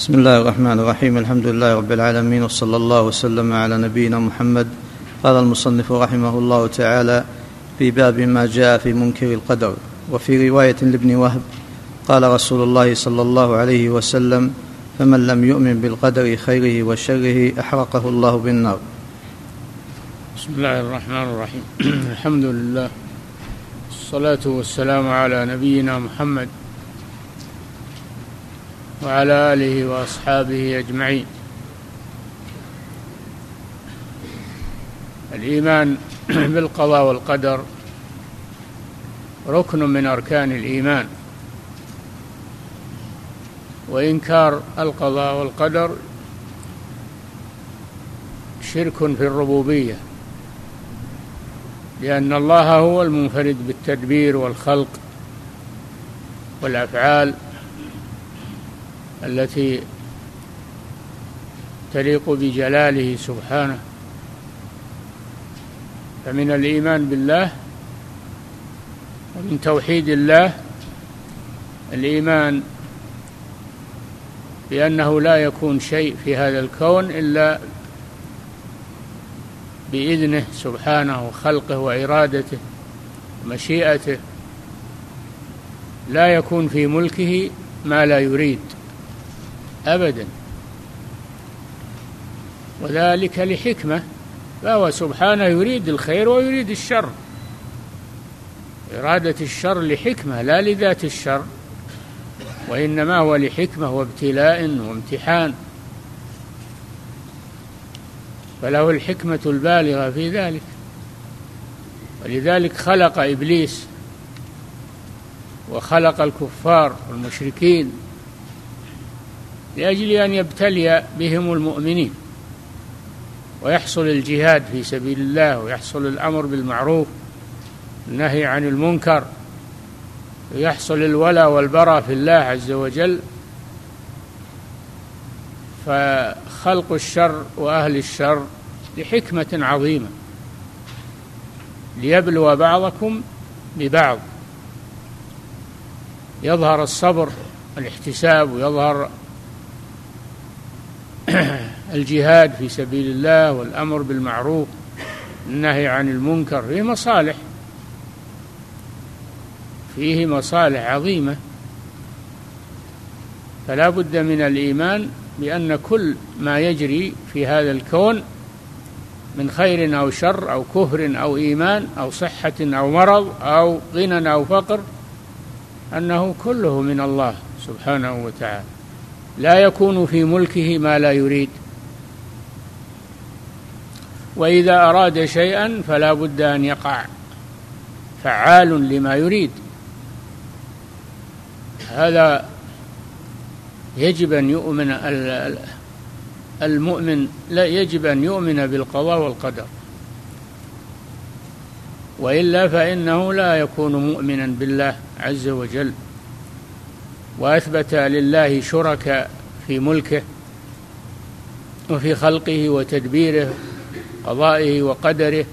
بسم الله الرحمن الرحيم. الحمد لله رب العالمين وصلى الله وسلم على نبينا محمد. قال المصنف رحمه الله تعالى في باب ما جاء في منكر القدر وفي رواية لابن وهب قال رسول الله صلى الله عليه وسلم فمن لم يؤمن بالقدر خيره وشره أحرقه الله بالنار. بسم الله الرحمن الرحيم. الحمد لله الصلاة والسلام على نبينا محمد. وعلى آله وأصحابه أجمعين. الإيمان بالقضاء والقدر ركن من أركان الإيمان. وإنكار القضاء والقدر شرك في الربوبية لأن الله هو المنفرد بالتدبير والخلق والأفعال. التي تليق بجلاله سبحانه. فمن الإيمان بالله ومن توحيد الله الإيمان بأنه لا يكون شيء في هذا الكون إلا بإذنه سبحانه وخلقه وإرادته ومشيئته. لا يكون في ملكه ما لا يريد. أبدا. وذلك لحكمة. فهو سبحانه يريد الخير ويريد الشر. إرادة الشر لحكمة لا لذات الشر. وإنما هو لحكمة وابتلاء وامتحان. فله الحكمة البالغة في ذلك. ولذلك خلق إبليس. وخلق الكفار والمشركين. لأجل أن يبتلي بهم المؤمنين. ويحصل الجهاد في سبيل الله ويحصل الأمر بالمعروف النهي عن المنكر ويحصل الولاء والبراء في الله عز وجل. فخلق الشر وأهل الشر لحكمة عظيمة. ليبلو بعضكم ببعض. يظهر الصبر الاحتساب ويظهر الجهاد في سبيل الله والأمر بالمعروف النهي عن المنكر فيه مصالح. فيه مصالح عظيمة. فلا بد من الإيمان بأن كل ما يجري في هذا الكون من خير أو شر أو كفر أو إيمان أو صحة أو مرض أو غنى أو فقر أنه كله من الله سبحانه وتعالى. لا يكون في ملكه ما لا يريد. وإذا أراد شيئا فلا بد أن يقع. فعال لما يريد. هذا يجب أن يؤمن المؤمن لا يجب أن يؤمن بالقضاء والقدر. وإلا فإنه لا يكون مؤمنا بالله عز وجل. وأثبت لله شركاء في ملكه وفي خلقه وتدبيره قضائه وقدره.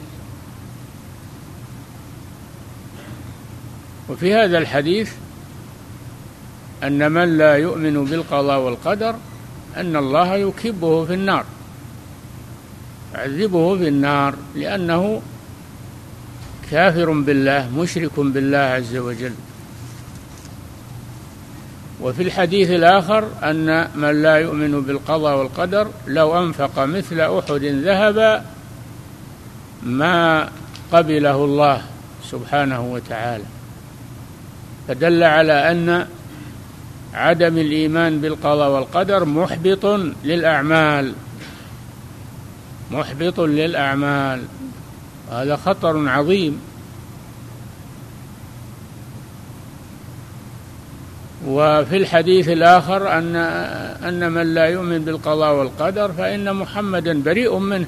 وفي هذا الحديث أن من لا يؤمن بالقضاء والقدر أن الله يكبه في النار يعذبه في النار لأنه كافر بالله مشرك بالله عز وجل. وفي الحديث الآخر أن من لا يؤمن بالقضاء والقدر لو أنفق مثل أحد ذهبا ما قبله الله سبحانه وتعالى. فدل على أن عدم الإيمان بالقضاء والقدر محبط للأعمال محبط للأعمال. هذا خطر عظيم. وفي الحديث الآخر أن أن من لا يؤمن بالقضاء والقدر فإن محمدا بريء منه.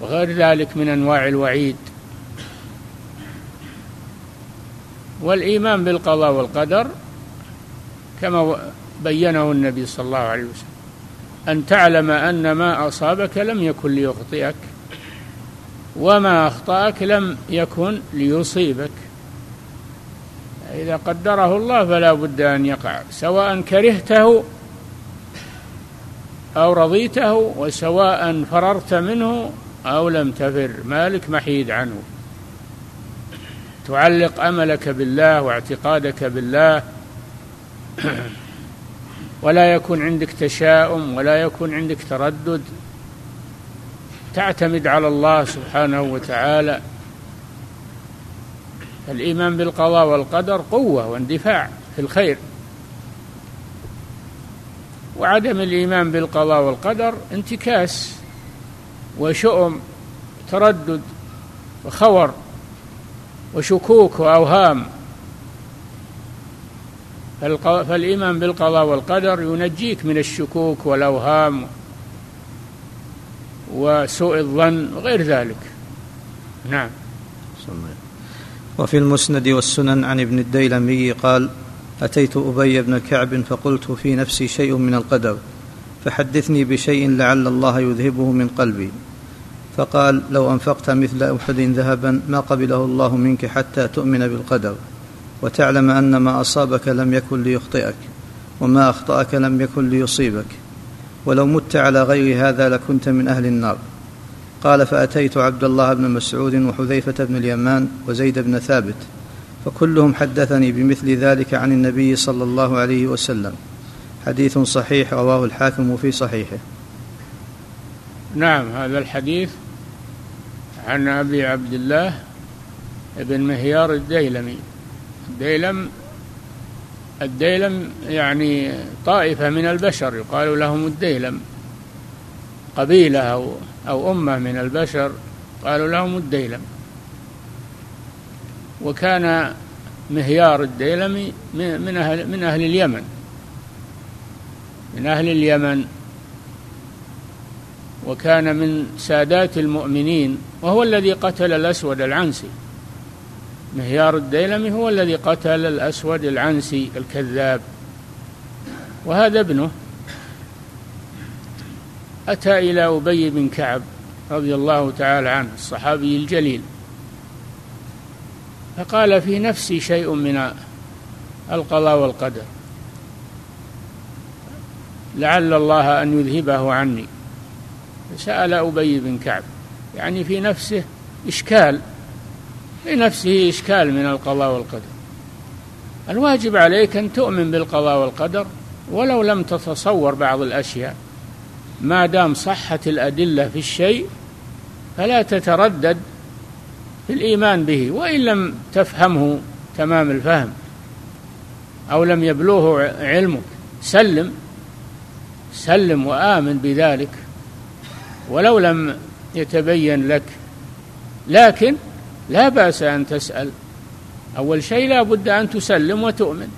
وغير ذلك من أنواع الوعيد. والإيمان بالقضاء والقدر كما بينه النبي صلى الله عليه وسلم. أن تعلم أن ما أصابك لم يكن ليخطئك وما أخطأك لم يكن ليصيبك. فإذا قدره الله فلا بد أن يقع سواء كرهته أو رضيته وسواء فررت منه أو لم تفر مالك محيد عنه. تعلق أملك بالله واعتقادك بالله ولا يكون عندك تشاؤم ولا يكون عندك تردد. تعتمد على الله سبحانه وتعالى. الإيمان بالقضاء والقدر قوة واندفاع في الخير. وعدم الإيمان بالقضاء والقدر انتكاس وشؤم تردد وخور وشكوك وأوهام. فالإيمان بالقضاء والقدر ينجيك من الشكوك والأوهام وسوء الظن وغير ذلك. نعم. وفي المسند والسنن عن ابن الديلمي قال أتيت أبي بن كعب فقلت في نفسي شيء من القدر فحدثني بشيء لعل الله يذهبه من قلبي. فقال لو أنفقت مثل أحد ذهبا ما قبله الله منك حتى تؤمن بالقدر وتعلم أن ما أصابك لم يكن ليخطئك وما أخطأك لم يكن ليصيبك ولو مت على غير هذا لكنت من أهل النار. قال فأتيت عبد الله بن مسعود وحذيفة بن اليمان وزيد بن ثابت فكلهم حدثني بمثل ذلك عن النبي صلى الله عليه وسلم. حديث صحيح رواه الحاكم في صحيحه. نعم هذا الحديث عن أبي عبد الله بن مهيار الديلمي. الديلم الديلم يعني طائفة من البشر يقال لهم الديلم قبيلة أو أو أمة من البشر قالوا لهم الديلم. وكان مهيار الديلمي من أهل من أهل اليمن. من أهل اليمن. وكان من سادات المؤمنين وهو الذي قتل الأسود العنسي. مهيار الديلمي هو الذي قتل الأسود العنسي الكذاب. وهذا ابنه أتى إلى أبي بن كعب رضي الله تعالى عنه الصحابي الجليل. فقال في نفسي شيء من القضاء والقدر. لعل الله أن يذهبه عني. سأل أبي بن كعب يعني في نفسه إشكال في نفسه إشكال من القضاء والقدر. الواجب عليك أن تؤمن بالقضاء والقدر ولو لم تتصور بعض الأشياء. ما دام صحت الأدلة في الشيء فلا تتردد في الإيمان به وإن لم تفهمه تمام الفهم أو لم يبلغه علمك سلم سلم وآمن بذلك ولو لم يتبين لك. لكن لا بأس أن تسأل أول شيء لا بد أن تسلم وتؤمن.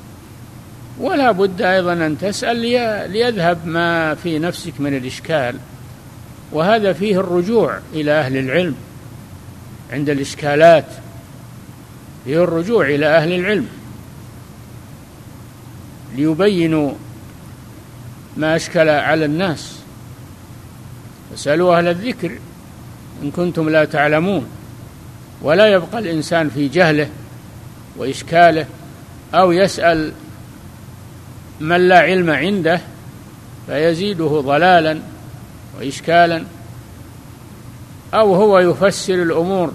ولا بد أيضا أن تسأل ليذهب ما في نفسك من الإشكال. وهذا فيه الرجوع إلى أهل العلم. عند الإشكالات فيه الرجوع إلى أهل العلم. ليبينوا ما أشكل على الناس. فاسألوا أهل الذكر إن كنتم لا تعلمون. ولا يبقى الإنسان في جهله وإشكاله أو يسأل من لا علم عنده فيزيده ضلالا وإشكالا أو هو يفسر الأمور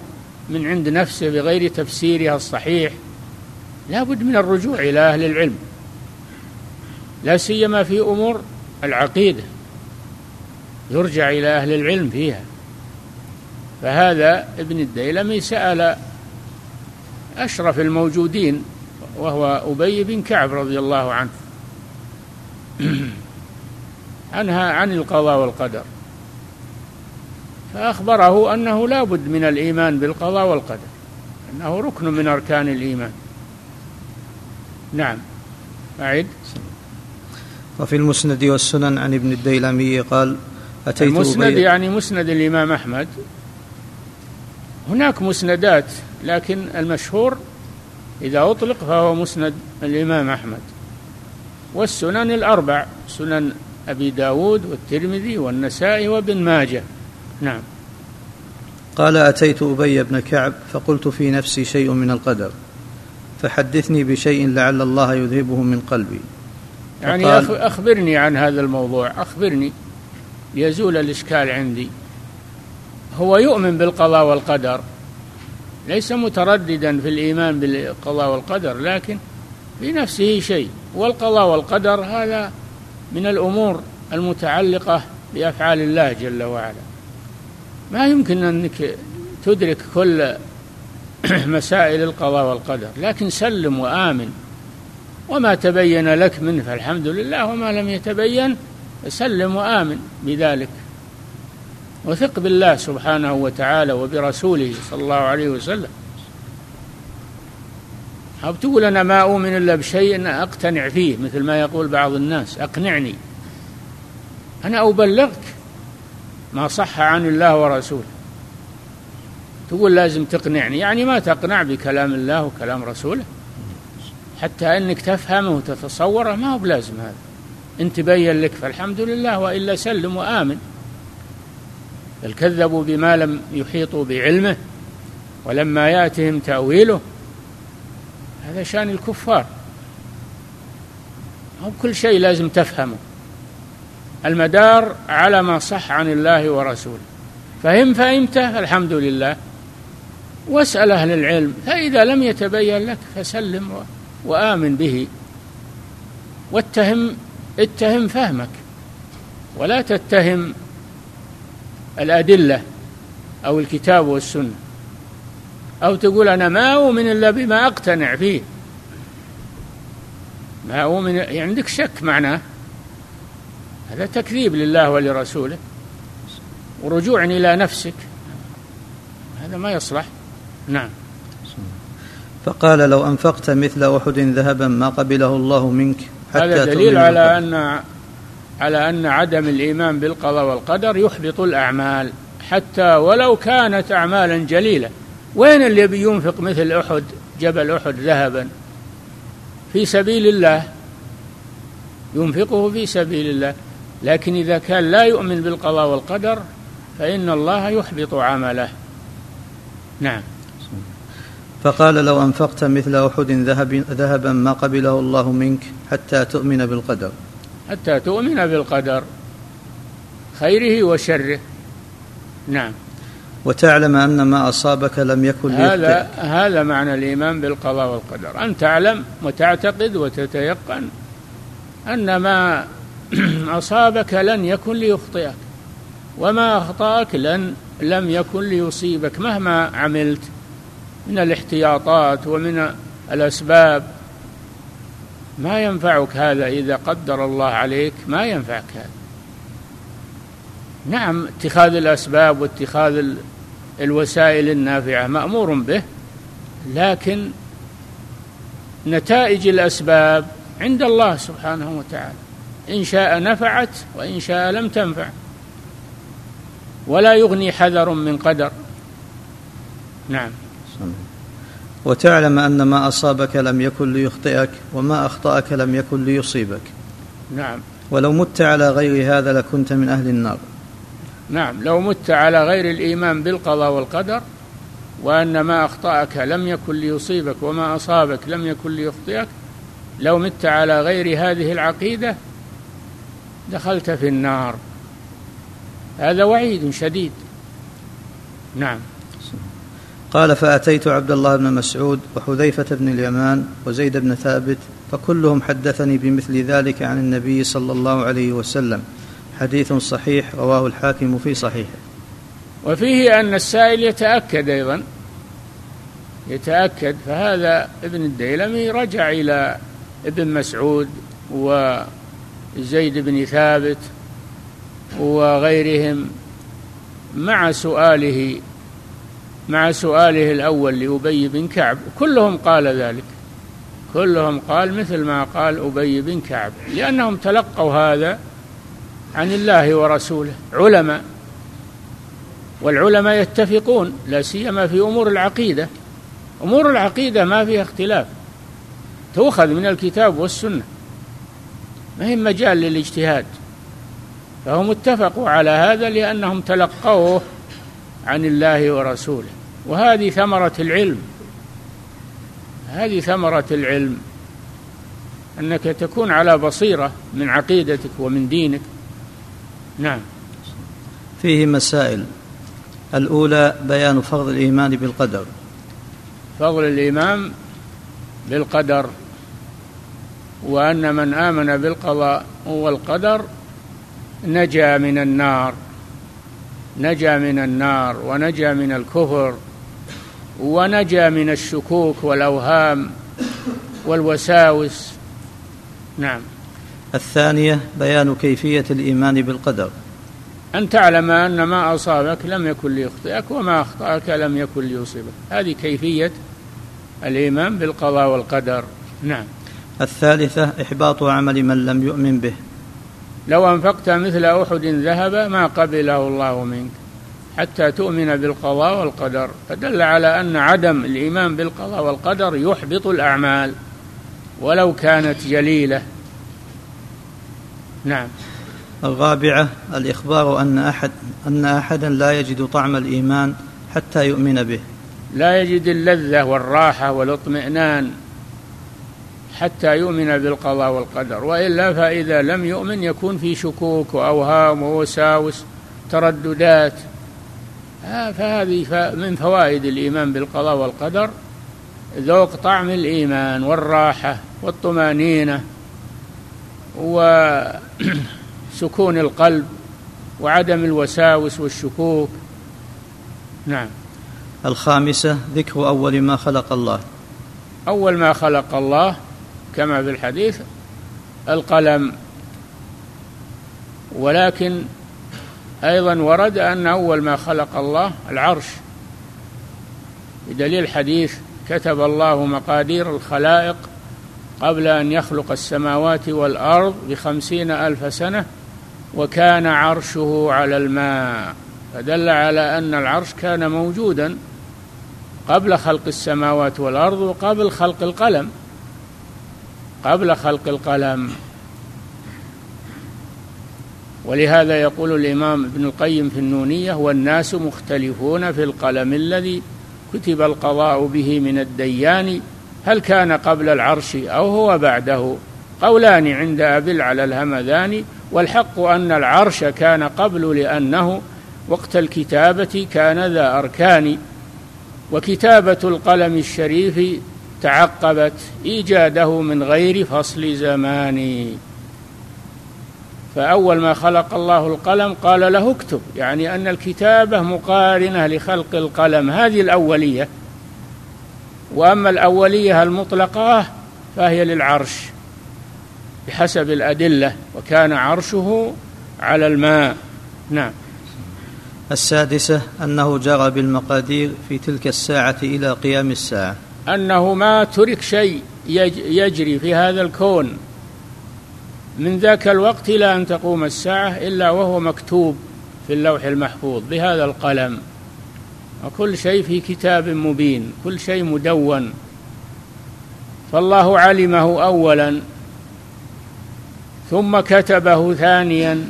من عند نفسه بغير تفسيرها الصحيح. لا بد من الرجوع إلى أهل العلم لا سيما في أمور العقيدة يرجع إلى أهل العلم فيها. فهذا ابن الديلمي سأل أشرف الموجودين وهو أبي بن كعب رضي الله عنه عنها عن القضاء والقدر. فأخبره أنه لا بد من الإيمان بالقضاء والقدر. أنه ركن من أركان الإيمان. نعم. أعد. وفي المسند والسنن عن ابن الديلمي قال أتيت المسند يعني مسند الإمام أحمد. هناك مسندات لكن المشهور إذا أطلق فهو مسند الإمام أحمد. والسنن الأربع سنن أبي داود والترمذي والنسائي وابن ماجه. نعم. قال أتيت أبي بن كعب فقلت في نفسي شيء من القدر فحدثني بشيء لعل الله يذهبه من قلبي. يعني أخبرني عن هذا الموضوع أخبرني. ليزول الإشكال عندي. هو يؤمن بالقضاء والقدر ليس مترددا في الإيمان بالقضاء والقدر لكن في نفسه شيء. والقضاء والقدر هذا من الأمور المتعلقة بأفعال الله جل وعلا. ما يمكن أنك تدرك كل مسائل القضاء والقدر لكن سلم وآمن. وما تبين لك منه فالحمد لله وما لم يتبين سلم وآمن بذلك. وثق بالله سبحانه وتعالى وبرسوله صلى الله عليه وسلم. أو تقول أنا ما أؤمن إلا بشيء أقتنع فيه مثل ما يقول بعض الناس أقنعني. أنا أبلغك ما صح عن الله ورسوله. تقول لازم تقنعني يعني ما تقنع بكلام الله وكلام رسوله. حتى أنك تفهمه وتتصوره ما هو بلازم هذا. إن تبين لك فالحمد لله وإلا سلم وآمن. بل كذبوا بما لم يحيطوا بعلمه ولما يأتهم تأويله هذا شأن الكفار. أو كل شيء لازم تفهمه. المدار على ما صح عن الله ورسوله. فهم فهمته فالحمد لله. واسأل أهل العلم فإذا لم يتبين لك فسلم وآمن به. واتهم اتهم فهمك. ولا تتهم الأدلة أو الكتاب والسنة. أو تقول أنا ما أؤمن إلا بما أقتنع فيه. ما أؤمن يعني عندك شك معناه. هذا تكذيب لله ولرسوله. ورجوع إلى نفسك. هذا ما يصلح. نعم. فقال لو أنفقت مثل أحد ذهبا ما قبله الله منك حتى هذا دليل على أن على أن عدم الإيمان بالقضاء والقدر يحبط الأعمال. حتى ولو كانت أعمالا جليلة. وين اللي بينفق مثل أحد؟ جبل أحد ذهبا. في سبيل الله. ينفقه في سبيل الله. لكن إذا كان لا يؤمن بالقضاء والقدر فإن الله يحبط عمله. نعم. فقال لو أنفقت مثل أحد ذهب ذهبا ما قبله الله منك حتى تؤمن بالقدر. حتى تؤمن بالقدر. خيره وشره. نعم. وتعلم أن ما أصابك لم يكن هذا هذا معنى الإيمان بالقضاء والقدر. أن تعلم وتعتقد وتتيقن أن ما أصابك لن يكن ليخطئك وما أخطأك لن لم يكن ليصيبك. مهما عملت من الاحتياطات ومن الأسباب ما ينفعك هذا إذا قدر الله عليك. ما ينفعك هذا. نعم اتخاذ الأسباب واتخاذ الوسائل النافعة مأمور به لكن نتائج الأسباب عند الله سبحانه وتعالى. إن شاء نفعت وإن شاء لم تنفع. ولا يغني حذر من قدر. نعم. وتعلم أن ما أصابك لم يكن ليخطئك وما أخطأك لم يكن ليصيبك. نعم. ولو مت على غير هذا لكنت من أهل النار. نعم لو مت على غير الإيمان بالقضاء والقدر وأن ما أخطأك لم يكن ليصيبك وما أصابك لم يكن ليخطئك لو مت على غير هذه العقيدة دخلت في النار. هذا وعيد شديد. نعم. قال فأتيت عبد الله بن مسعود وحذيفة بن اليمان وزيد بن ثابت فكلهم حدثني بمثل ذلك عن النبي صلى الله عليه وسلم. حديث صحيح رواه الحاكم في صحيحه وفيه أن السائل يتأكد أيضا يتأكد فهذا ابن الديلمي رجع إلى ابن مسعود وزيد بن ثابت وغيرهم مع سؤاله مع سؤاله الأول لأبي بن كعب. كلهم قال ذلك. كلهم قال مثل ما قال أبي بن كعب لأنهم تلقوا هذا عن الله ورسوله. علماء. والعلماء يتفقون لا سيما في أمور العقيدة. أمور العقيدة ما فيها اختلاف. تؤخذ من الكتاب والسنة. ما هي مجال للاجتهاد؟ فهم اتفقوا على هذا لأنهم تلقوه عن الله ورسوله. وهذه ثمرة العلم. هذه ثمرة العلم. أنك تكون على بصيرة من عقيدتك ومن دينك. نعم. فيه مسائل. الأولى بيان فضل الإيمان بالقدر. فضل الإيمان بالقدر وأن من آمن بالقضاء والقدر نجا من النار نجا من النار ونجا من الكفر ونجا من الشكوك والأوهام والوساوس. نعم. الثانية بيان كيفية الإيمان بالقدر. أن تعلم أن ما أصابك لم يكن ليخطئك وما أخطأك لم يكن ليصيبك. هذه كيفية الإيمان بالقضاء والقدر. نعم. الثالثة إحباط عمل من لم يؤمن به. لو أنفقت مثل أحد ذهب ما قبله الله منك حتى تؤمن بالقضاء والقدر. فدل على أن عدم الإيمان بالقضاء والقدر يحبط الأعمال. ولو كانت جليلة. نعم. الرابعة الإخبار أن أحد أن أحدا لا يجد طعم الإيمان حتى يؤمن به. لا يجد اللذة والراحة والاطمئنان حتى يؤمن بالقضاء والقدر. وإلا فإذا لم يؤمن يكون في شكوك وأوهام ووساوس ترددات. فهذه من فوائد الإيمان بالقضاء والقدر ذوق طعم الإيمان والراحة والطمأنينة. وسكون القلب وعدم الوساوس والشكوك. نعم. الخامسة ذكر أول ما خلق الله. أول ما خلق الله كما في الحديث القلم. ولكن أيضا ورد أن أول ما خلق الله العرش. بدليل الحديث كتب الله مقادير الخلائق قبل أن يخلق السماوات والأرض بخمسين ألف سنة وكان عرشه على الماء. فدل على أن العرش كان موجودا قبل خلق السماوات والأرض وقبل خلق القلم. قبل خلق القلم. ولهذا يقول الإمام ابن القيم في النونية والناس مختلفون في القلم الذي كتب القضاء به من الديان هل كان قبل العرش أو هو بعده؟ قولان عند أبل على الهمذان والحق أن العرش كان قبل لأنه وقت الكتابة كان ذا أركان وكتابة القلم الشريف تعقبت إيجاده من غير فصل زمان. فأول ما خلق الله القلم قال له اكتب يعني أن الكتابة مقارنة لخلق القلم. هذه الأولية وأما الأولية المطلقة فهي للعرش بحسب الأدلة وكان عرشه على الماء. نعم. السادسة أنه جرى بالمقادير في تلك الساعة إلى قيام الساعة. أنه ما ترك شيء يجري في هذا الكون من ذاك الوقت إلى أن تقوم الساعة إلا وهو مكتوب في اللوح المحفوظ بهذا القلم. وكل شيء في كتاب مبين كل شيء مدون. فالله علمه أولا ثم كتبه ثانيا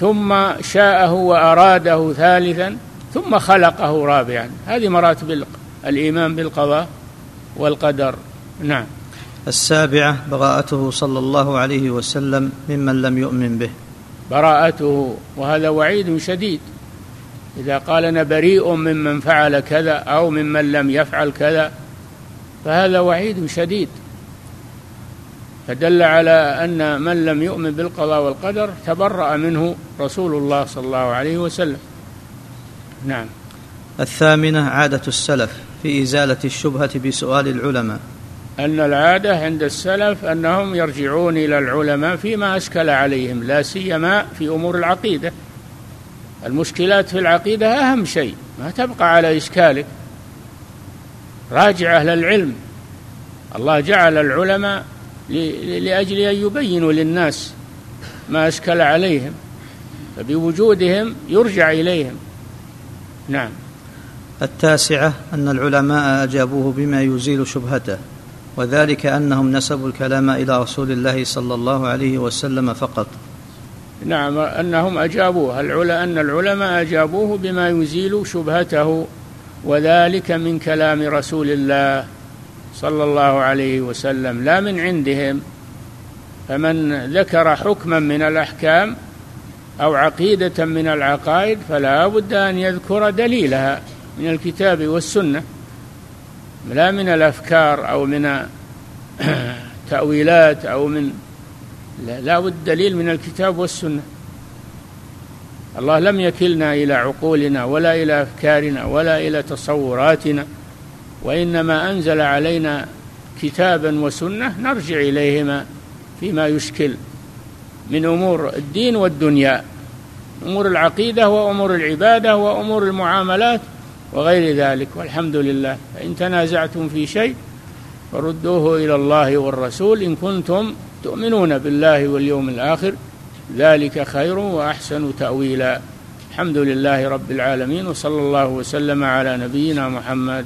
ثم شاءه وأراده ثالثا ثم خلقه رابعا. هذه مراتب الإيمان بالقضاء والقدر. نعم. السابعة براءته صلى الله عليه وسلم ممن لم يؤمن به. براءته وهذا وعيد شديد. إذا قال أنا بريء ممن فعل كذا أو ممن لم يفعل كذا فهذا وعيد شديد. فدل على أن من لم يؤمن بالقضاء والقدر تبرأ منه رسول الله صلى الله عليه وسلم. نعم. الثامنة عادة السلف في إزالة الشبهة بسؤال العلماء. أن العادة عند السلف أنهم يرجعون إلى العلماء فيما أشكل عليهم لا سيما في أمور العقيدة. المشكلات في العقيدة أهم شيء ما تبقى على إشكالك. راجع أهل العلم. الله جعل العلماء لأجل أن يبينوا للناس ما أشكل عليهم فبوجودهم يرجع إليهم. نعم. التاسعة أن العلماء أجابوه بما يزيل شبهته وذلك أنهم نسبوا الكلام إلى رسول الله صلى الله عليه وسلم فقط. نعم أنهم أجابوه. أن العلماء أجابوه بما يزيل شبهته وذلك من كلام رسول الله صلى الله عليه وسلم لا من عندهم. فمن ذكر حكما من الأحكام أو عقيدة من العقائد فلا بد أن يذكر دليلها من الكتاب والسنة لا من الأفكار أو من تأويلات أو من لا, بد دليل من الكتاب والسنة. الله لم يكلنا إلى عقولنا ولا إلى أفكارنا ولا إلى تصوراتنا وإنما أنزل علينا كتابا وسنة نرجع إليهما فيما يشكل من أمور الدين والدنيا أمور العقيدة وأمور العبادة وأمور المعاملات وغير ذلك. والحمد لله. فإن تنازعتم في شيء فردوه إلى الله والرسول إن كنتم تؤمنون بالله واليوم الآخر ذلك خير وأحسن تأويلا. الحمد لله رب العالمين وصلى الله وسلم على نبينا محمد.